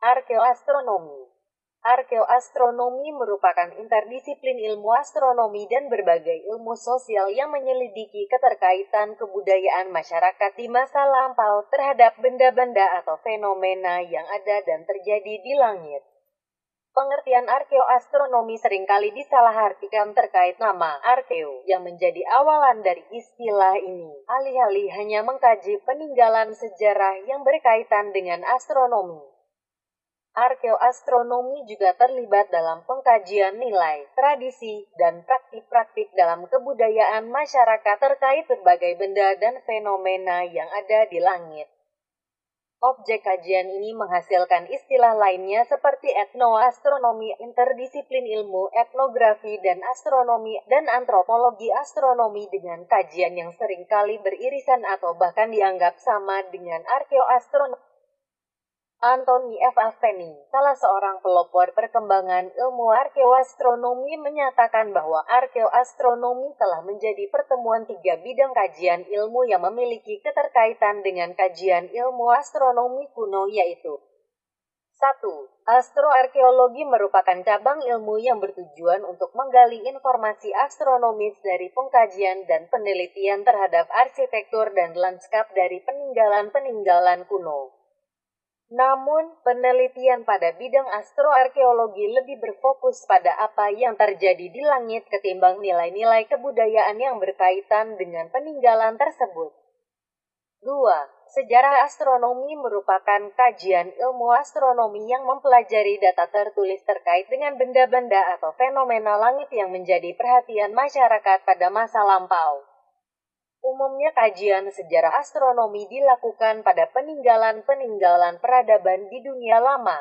Arkeoastronomi Arkeoastronomi merupakan interdisiplin ilmu astronomi dan berbagai ilmu sosial yang menyelidiki keterkaitan kebudayaan masyarakat di masa lampau terhadap benda-benda atau fenomena yang ada dan terjadi di langit. Pengertian arkeoastronomi sering kali disalahartikan terkait nama arkeo yang menjadi awalan dari istilah ini. Alih-alih hanya mengkaji peninggalan sejarah yang berkaitan dengan astronomi. Arkeoastronomi juga terlibat dalam pengkajian nilai, tradisi, dan praktik-praktik dalam kebudayaan masyarakat terkait berbagai benda dan fenomena yang ada di langit. Objek kajian ini menghasilkan istilah lainnya seperti etnoastronomi, interdisiplin ilmu, etnografi dan astronomi, dan antropologi astronomi dengan kajian yang sering kali beririsan atau bahkan dianggap sama dengan arkeoastronomi. Anthony F. Aveni, salah seorang pelopor perkembangan ilmu arkeoastronomi menyatakan bahwa arkeoastronomi telah menjadi pertemuan tiga bidang kajian ilmu yang memiliki keterkaitan dengan kajian ilmu astronomi kuno yaitu 1. Astroarkeologi merupakan cabang ilmu yang bertujuan untuk menggali informasi astronomis dari pengkajian dan penelitian terhadap arsitektur dan lanskap dari peninggalan-peninggalan kuno. Namun, penelitian pada bidang astroarkeologi lebih berfokus pada apa yang terjadi di langit ketimbang nilai-nilai kebudayaan yang berkaitan dengan peninggalan tersebut. 2. Sejarah astronomi merupakan kajian ilmu astronomi yang mempelajari data tertulis terkait dengan benda-benda atau fenomena langit yang menjadi perhatian masyarakat pada masa lampau. Umumnya kajian sejarah astronomi dilakukan pada peninggalan-peninggalan peradaban di dunia lama.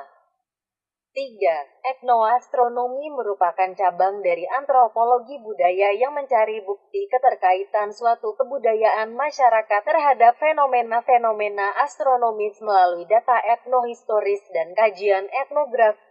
3. Etnoastronomi merupakan cabang dari antropologi budaya yang mencari bukti keterkaitan suatu kebudayaan masyarakat terhadap fenomena-fenomena astronomis melalui data etnohistoris dan kajian etnografi.